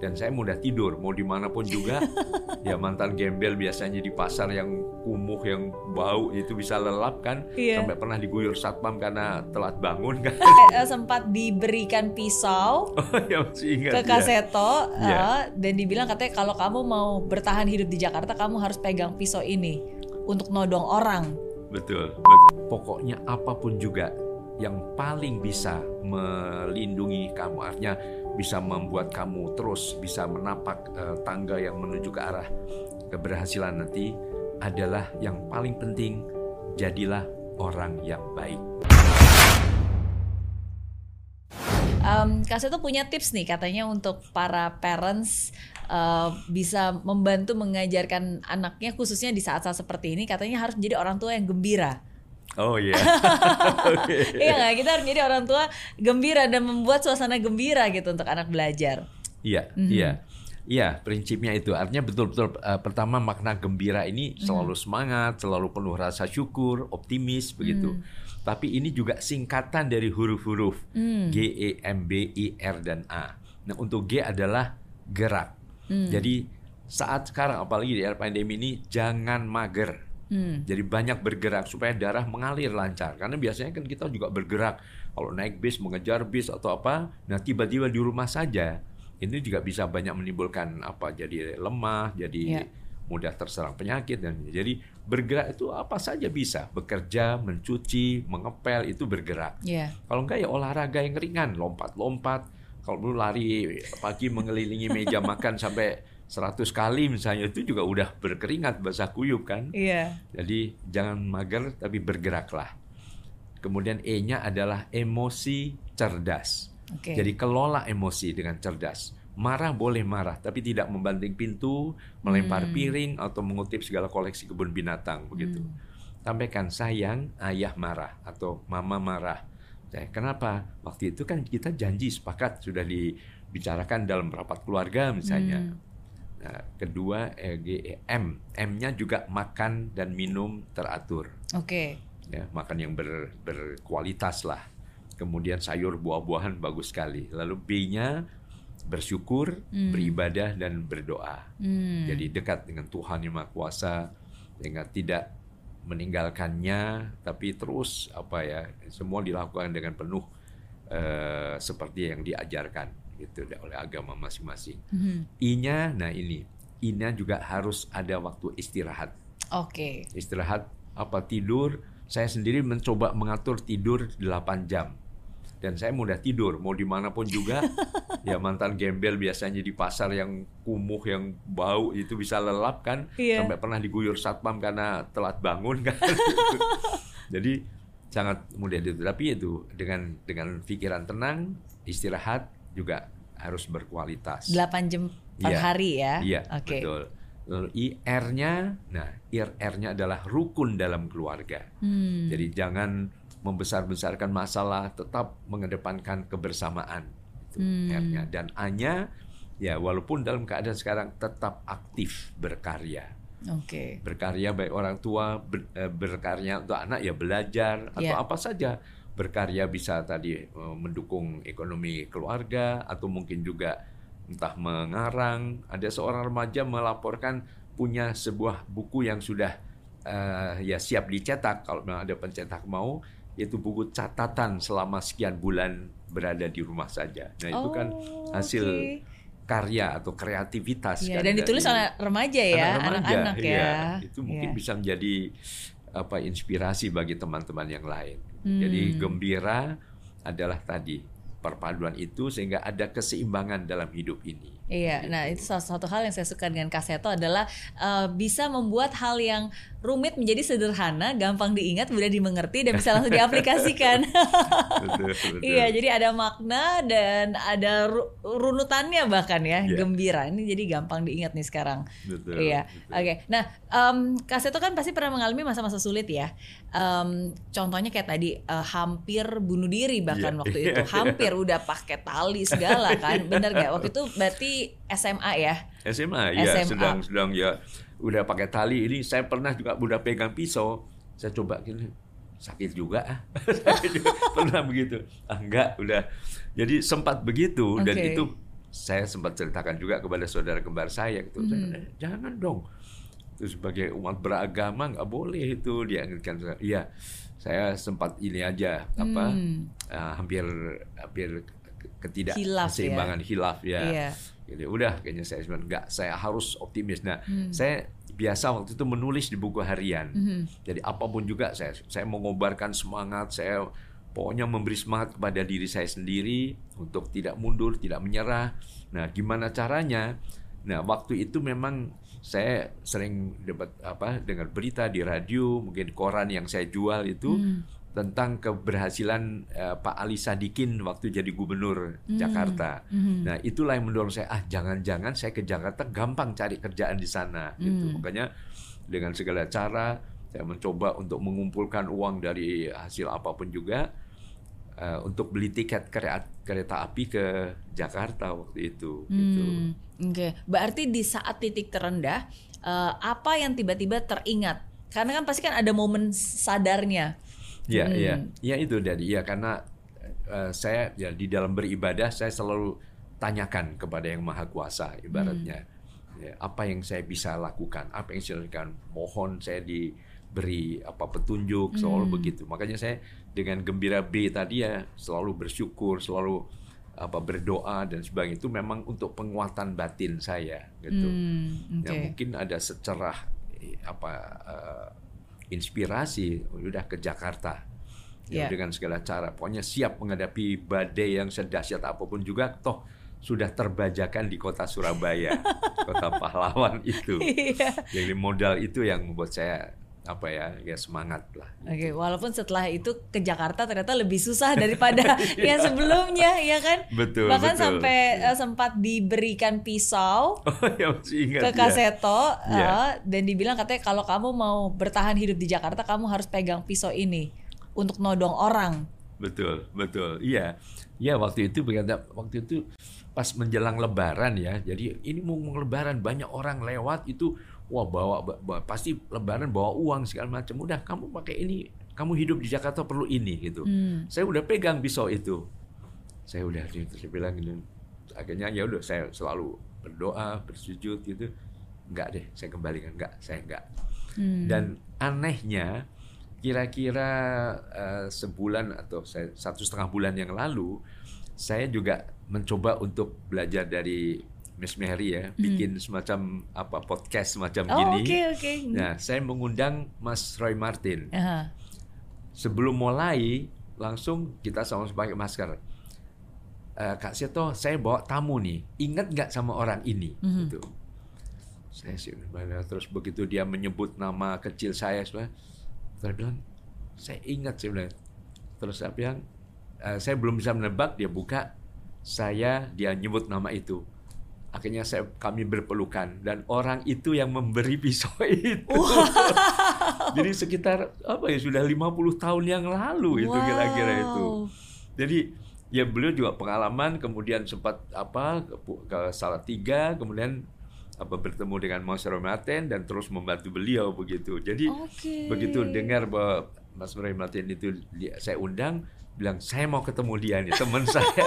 dan saya mudah tidur mau di mana pun juga ya mantan gembel biasanya di pasar yang kumuh yang bau itu bisa lelap kan Iya. sampai pernah diguyur satpam karena telat bangun kan Eh, sempat diberikan pisau ya masih ingat ke ya. Kaseto Iya. eh, dan dibilang katanya kalau kamu mau bertahan hidup di Jakarta kamu harus pegang pisau ini untuk nodong orang. betul, betul pokoknya apa pun juga yang paling bisa melindungi kamu artinya bisa membuat kamu terus bisa menapak eh, tangga yang menuju ke arah keberhasilan nanti adalah yang paling penting jadilah orang yang baik Um, Kaseto punya tips nih katanya untuk para parents uh, bisa membantu mengajarkan anaknya khususnya di saat-saat seperti ini katanya harus menjadi orang tua yang gembira. Oh iya. Oke. Iya nggak? Kita harus menjadi orang tua gembira dan membuat suasana gembira gitu untuk anak belajar. Iya, Mhm. iya. Iya, prinsipnya itu. Artinya betul-betul eh, pertama makna gembira ini selalu semangat, selalu penuh rasa syukur, optimis begitu. Tapi ini juga singkatan dari huruf-huruf Hmm. G, E, M, B, I, R dan A. Nah, untuk G adalah gerak. Hmm. Jadi saat sekarang apalagi di era pandemi ini jangan mager. Hmm. Jadi banyak bergerak supaya darah mengalir lancar. Karena biasanya kan kita juga bergerak kalau naik bis mengejar bis atau apa. Nah tiba-tiba di rumah saja ini juga bisa banyak menimbulkan apa jadi lemah, jadi Ya. mudah terserang penyakit dan jadi bergerak itu apa saja bisa. Bekerja, mencuci, mengepel itu bergerak. Iya. Kalau enggak ya olahraga yang ringan, lompat-lompat. Kalau perlu lari pagi mengelilingi meja makan sampai 100 kali misalnya itu juga udah berkeringat basah kuyup kan. Iya. Jadi jangan mager tapi bergeraklah. Kemudian E-nya adalah emosi cerdas. Oke. Jadi kelola emosi dengan cerdas. Marah boleh marah, tapi tidak membanting pintu, melempar Hmm. piring atau mengutip segala koleksi kebun binatang begitu. Hmm. Sampaikan sayang, ayah marah atau mama marah. Ya, kenapa? Waktu itu kan kita janji sepakat sudah dibicarakan dalam rapat keluarga misalnya. Hmm. Nah, kedua eh, G, E, M. M-nya juga makan dan minum teratur. Oke. Ya, makan yang ber- berkualitas lah. Kemudian sayur buah-buahan bagus sekali. Lalu B-nya bersyukur, Hmm. beribadah dan berdoa. Hmm. Jadi dekat dengan Tuhan yang Maha Kuasa sehingga tidak meninggalkannya tapi terus apa ya semua dilakukan dengan penuh eh, seperti yang diajarkan gitu oleh agama masing-masing. Mhm. I-nya, nah ini, I-nya juga harus ada waktu istirahat. Oke. Istirahat apa tidur, saya sendiri mencoba mengatur tidur 8 jam. Dan saya mudah tidur, mau di mana pun juga. ya mantan gembel biasanya di pasar yang kumuh, yang bau, itu bisa lelap kan. Iya. Sampai pernah diguyur satpam karena telat bangun kan. Jadi sangat mudah tidur. Tapi itu dengan dengan pikiran tenang, istirahat juga harus berkualitas. 8 jam per Iya. hari ya. Iya, Oke. betul. Lalu IR-nya, nah IR-nya adalah rukun dalam keluarga. Hmm. Jadi jangan membesar-besarkan masalah, tetap mengedepankan kebersamaan. Itu Hmm. R-nya. Dan A-nya, ya walaupun dalam keadaan sekarang tetap aktif berkarya. Oke. Berkarya baik orang tua, ber- eh, berkarya untuk anak ya belajar atau Iya. apa saja. Berkarya bisa tadi eh, mendukung ekonomi keluarga atau mungkin juga entah mengarang. Ada seorang remaja melaporkan punya sebuah buku yang sudah eh, ya siap dicetak kalau memang ada pencetak mau yaitu buku catatan selama sekian bulan berada di rumah saja. Nah, itu kan Oh, hasil oke. karya atau kreativitas Iya, kan dan ditulis oleh remaja ya, anak-anak ya. iya. Itu mungkin Iya. bisa menjadi apa inspirasi bagi teman-teman yang lain. Hmm. Jadi gembira adalah tadi perpaduan itu sehingga ada keseimbangan dalam hidup ini. Iya, Gitu. nah itu salah satu hal yang saya suka dengan Kaseto adalah eh, bisa membuat hal yang rumit menjadi sederhana, gampang diingat, mudah dimengerti dan bisa langsung diaplikasikan. Betul, betul. Iya, jadi ada makna dan ada ru- runutannya bahkan ya, Iya. gembira. Ini jadi gampang diingat nih sekarang. Betul, Iya, oke. Nah, em Kaseto kan pasti pernah mengalami masa-masa sulit ya. Em, contohnya kayak tadi eh, hampir bunuh diri bahkan Iya. waktu itu, hampir udah pakai tali segala kan, bener gak? Waktu itu berarti SMA ya. SMA, ya SMA. sedang sedang ya udah pakai tali ini saya pernah juga udah pegang pisau saya coba gini sakit juga ah pernah begitu ah enggak udah jadi sempat begitu dan Oke. itu saya sempat ceritakan juga kepada saudara kembar saya gitu. Hmm. Saya, "Eh, jangan dong. Itu sebagai umat beragama nggak boleh itu dia ingatkan saya. Iya, saya sempat ini aja apa eh, hampir hampir ketidak Hilaf ya. keseimbangan hilaf ya. Iya. Jadi udah kayaknya saya bilang enggak, saya harus optimis. Nah, Hmm. saya biasa waktu itu menulis di buku harian. Mhm. Jadi apa pun juga saya saya mengobarkan semangat, saya pokoknya memberi semangat kepada diri saya sendiri untuk tidak mundur, tidak menyerah. Nah, gimana caranya? Nah, waktu itu memang saya sering dapat apa dengar berita di radio, mungkin koran yang saya jual itu Hmm. Tentang keberhasilan eh, Pak Ali Sadikin waktu jadi gubernur Jakarta. Mhm. Nah, itulah yang mendorong saya, ah jangan-jangan saya ke Jakarta gampang cari kerjaan di sana gitu. Hmm. Makanya dengan segala cara saya mencoba untuk mengumpulkan uang dari hasil apa pun juga eh, untuk beli tiket kereta, kereta api ke Jakarta waktu itu gitu. Hmm, Oke, berarti di saat titik terendah, eh, apa yang tiba-tiba teringat? Karena kan pasti kan ada momen sadarnya. Iya, Hmm. iya. Iya itu dari ya karena eh, saya ya di dalam beribadah saya selalu tanyakan kepada yang Maha Kuasa ibaratnya. Ya, apa yang saya bisa lakukan? Apa yang saya lakukan? Mohon saya diberi apa petunjuk selalu Hmm. begitu. Makanya saya dengan gembira B tadi ya selalu bersyukur, selalu apa berdoa dan sebagainya itu memang untuk penguatan batin saya gitu. Hmm, Ya oke. mungkin ada secerah eh, apa eh, inspirasi udah ke Jakarta. Ya, Ya. dengan segala cara. Pokoknya siap menghadapi badai yang sedahsyat apa pun juga toh sudah terbajakan di kota Surabaya, kota pahlawan itu. Iya. Jadi modal itu yang membuat saya apa ya, ya semangat lah. Oke, walaupun setelah itu ke Jakarta ternyata lebih susah daripada yang sebelumnya, ya kan? Betul, Bahkan betul. sampai eh, sempat diberikan pisau Oh ya masih ingat ke ya. Kaseto Iya. eh, dan dibilang katanya kalau kamu mau bertahan hidup di Jakarta kamu harus pegang pisau ini untuk nodong orang. Betul, betul. Iya. Iya, waktu itu berkata waktu itu pas menjelang lebaran ya. Jadi ini mau lebaran banyak orang lewat itu wah bawa, bawa- pasti lebaran bawa uang segala macam. Udah kamu pakai ini, kamu hidup di Jakarta perlu ini gitu. Hmm. Saya udah pegang pisau itu. Saya udah terus saya bilang gitu. Akhirnya ya udah saya selalu berdoa, bersujud gitu. Enggak deh, saya kembalikan enggak, saya enggak. Hmm. Dan anehnya kira-kira eh, sebulan atau saya- satu setengah bulan yang lalu saya juga mencoba untuk belajar dari Miss Mary ya bikin semacam apa podcast semacam Hmm. Oh, gini. oke oke. Nah saya mengundang Mas Roy Martin. Aha. Sebelum mulai langsung kita sama-sama pakai masker. Eh, Kak Seto, saya bawa tamu nih. Ingat nggak sama orang ini? Mhm. Gitu. Saya sih terus begitu dia menyebut nama kecil saya, saya, bilang, saya ingat saya bilang. Terus saya bilang, eh, saya belum bisa menebak dia buka, saya dia nyebut nama itu. Akhirnya saya kami berpelukan dan orang itu yang memberi pisau itu. Jadi sekitar apa ya sudah 50 tahun yang lalu itu kira-kira itu. Wow. Jadi ya beliau juga pengalaman kemudian sempat apa ke, ke Salatiga kemudian apa bertemu dengan Mas Roy Martin dan terus membantu beliau begitu. Jadi Oke. begitu dengar bahwa Mas Roy Martin itu dia, saya undang bilang saya mau ketemu dia nih teman saya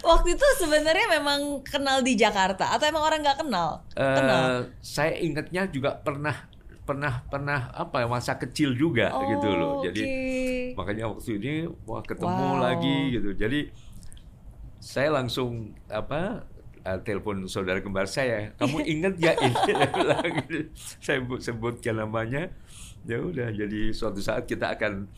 Waktu itu sebenarnya memang kenal di Jakarta atau emang orang nggak kenal? kenal. Eh, saya ingatnya juga pernah pernah pernah apa ya, masa kecil juga gitu loh jadi Oh, oke. makanya waktu ini wah ketemu Wow. lagi gitu jadi saya langsung apa eh, telepon saudara kembar saya kamu ingat gak ini Saya sebutkan namanya ya udah jadi suatu saat kita akan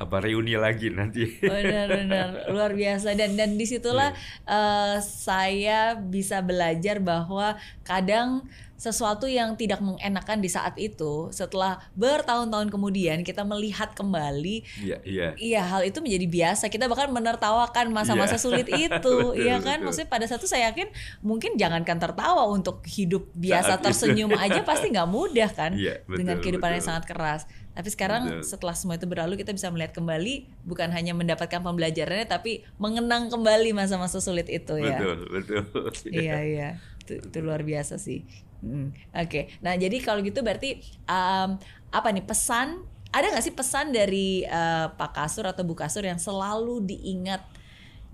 apa reuni lagi nanti Benar-benar luar biasa dan dan di situlah Iya. eh, saya bisa belajar bahwa kadang sesuatu yang tidak mengenakan di saat itu setelah bertahun-tahun kemudian kita melihat kembali iya iya Iya hal itu menjadi biasa kita bahkan menertawakan masa-masa Iya. sulit itu iya kan betul. maksudnya pada satu saya yakin mungkin jangankan tertawa untuk hidup biasa Saat itu. tersenyum aja pasti nggak mudah kan Iya, betul, dengan kehidupan yang betul. sangat keras tapi sekarang Betul. setelah semua itu berlalu kita bisa melihat kembali bukan hanya mendapatkan pembelajarannya tapi mengenang kembali masa-masa sulit itu ya. Betul betul. Iya iya. Itu, itu luar biasa sih. Mm, oke. Nah jadi kalau gitu berarti um, apa nih pesan? Ada nggak sih pesan dari uh, Pak Kasur atau Bu Kasur yang selalu diingat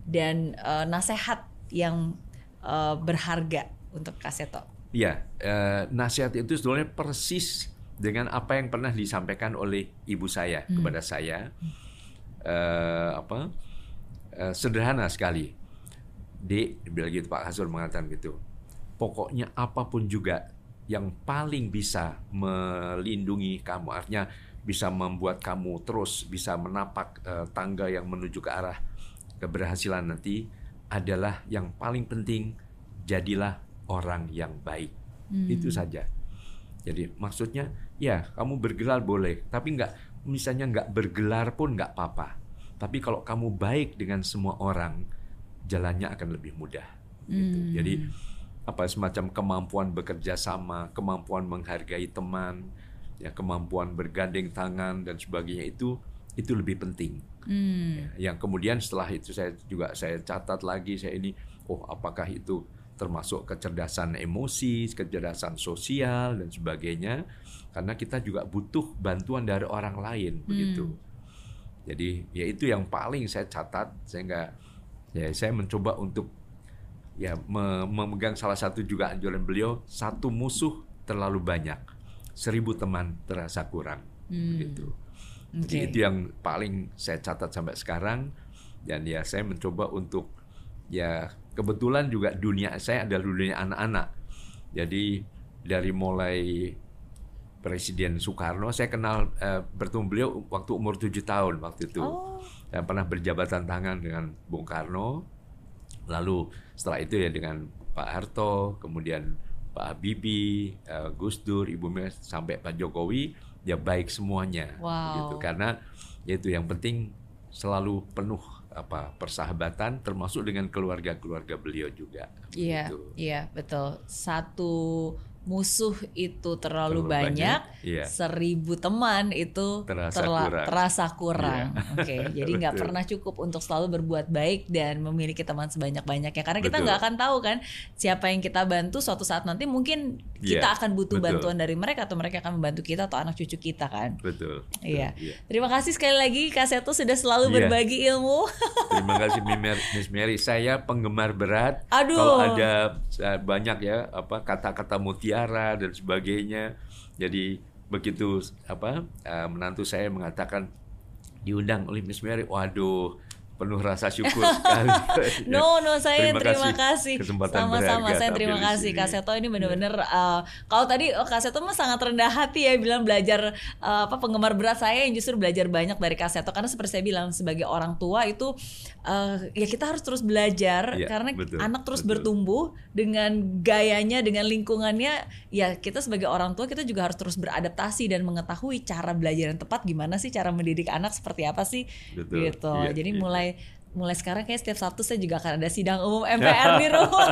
dan uh, nasehat yang uh, berharga untuk Kaseto? Ya, eh, nasihat itu sebetulnya persis dengan apa yang pernah disampaikan oleh ibu saya hmm. kepada saya. Eh, apa? Eh, sederhana sekali. Dek, bilang gitu Pak Hasur mengatakan gitu. Pokoknya apa pun juga yang paling bisa melindungi kamu, artinya bisa membuat kamu terus bisa menapak uh, tangga yang menuju ke arah keberhasilan nanti adalah yang paling penting jadilah orang yang baik. Hmm. Itu saja. Jadi maksudnya ya kamu bergelar boleh, tapi nggak misalnya nggak bergelar pun nggak apa-apa. Tapi kalau kamu baik dengan semua orang, jalannya akan lebih mudah. Gitu. Hmm. Jadi apa semacam kemampuan bekerja sama, kemampuan menghargai teman, ya kemampuan bergandeng tangan dan sebagainya itu itu lebih penting. Hmm. Ya, yang kemudian setelah itu saya juga saya catat lagi saya ini oh apakah itu termasuk kecerdasan emosi, kecerdasan sosial dan sebagainya karena kita juga butuh bantuan dari orang lain hmm. begitu. Jadi ya itu yang paling saya catat sehingga ya saya mencoba untuk ya memegang salah satu juga anjuran beliau satu musuh terlalu banyak seribu teman terasa kurang hmm. begitu. Okay. Jadi itu yang paling saya catat sampai sekarang dan ya saya mencoba untuk ya kebetulan juga dunia saya adalah dunia anak-anak. Jadi dari mulai Presiden Soekarno, saya kenal uh, bertemu beliau waktu umur tujuh tahun waktu itu. Oh. Saya pernah berjabatan tangan dengan Bung Karno. Lalu setelah itu ya dengan Pak Harto, kemudian Pak Habibie, uh, Gus Dur, Ibu Mega sampai Pak Jokowi, ya baik semuanya. Wow. Gitu karena itu yang penting selalu penuh apa persahabatan termasuk dengan keluarga-keluarga beliau juga. Iya, gitu. iya betul. Satu musuh itu terlalu, terlalu banyak, banyak iya. seribu teman itu terasa terla, kurang. Terasa kurang. Iya. Oke, okay, jadi nggak pernah cukup untuk selalu berbuat baik dan memiliki teman sebanyak-banyaknya karena kita nggak akan tahu kan siapa yang kita bantu suatu saat nanti mungkin kita yeah, akan butuh betul. bantuan dari mereka atau mereka akan membantu kita atau anak cucu kita kan. Betul. Iya. iya. Terima kasih sekali lagi Kak Seto sudah selalu yeah. berbagi ilmu. Terima kasih Miss Mary. Saya penggemar berat. Aduh. Kalau ada eh, banyak ya apa kata-kata mutia bicara dan sebagainya. Jadi begitu apa uh, menantu saya mengatakan diundang oleh Miss Mary, waduh penuh rasa syukur sekali. no, no, saya terima, terima kasih. Sama-sama, saya terima kasih Kak Seto ini benar-benar yeah. uh, kalau tadi oh, Kak Seto mah sangat rendah hati ya bilang belajar uh, apa penggemar berat saya yang justru belajar banyak dari Kak Seto karena seperti saya bilang sebagai orang tua itu uh, ya kita harus terus belajar yeah, karena betul, anak terus betul. bertumbuh dengan gayanya, dengan lingkungannya. Ya kita sebagai orang tua kita juga harus terus beradaptasi dan mengetahui cara belajar yang tepat gimana sih cara mendidik anak seperti apa sih betul, gitu. Yeah, Jadi yeah. mulai mulai sekarang kayak setiap Sabtu saya juga akan ada sidang umum MPR di rumah.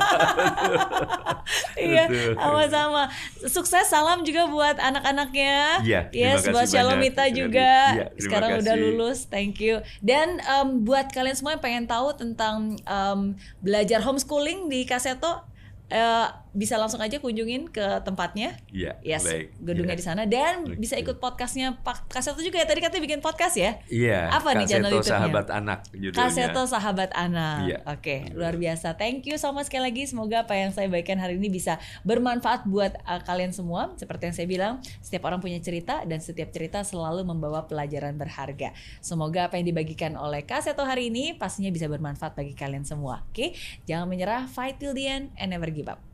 Iya, sama-sama. Sukses salam juga buat anak-anaknya. Iya, yes, buat Shalomita juga. Ya, sekarang kasih. udah lulus. Thank you. Dan um, buat kalian semua yang pengen tahu tentang um, belajar homeschooling di Kaseto uh, bisa langsung aja kunjungin ke tempatnya. Iya. Yes, baik. gedungnya ya. di sana dan baik. bisa ikut podcastnya Pak Kaseto juga ya. Tadi katanya bikin podcast ya? Iya. Apa nih channel YouTube-nya? Sahabat Anak judulnya. Kaseto Sahabat Anak. Iya. Oke, okay, luar biasa. Thank you so much sekali lagi. Semoga apa yang saya bagikan hari ini bisa bermanfaat buat uh, kalian semua. Seperti yang saya bilang, setiap orang punya cerita dan setiap cerita selalu membawa pelajaran berharga. Semoga apa yang dibagikan oleh Kaseto hari ini pastinya bisa bermanfaat bagi kalian semua. Oke, okay? jangan menyerah, fight till the end and never give up.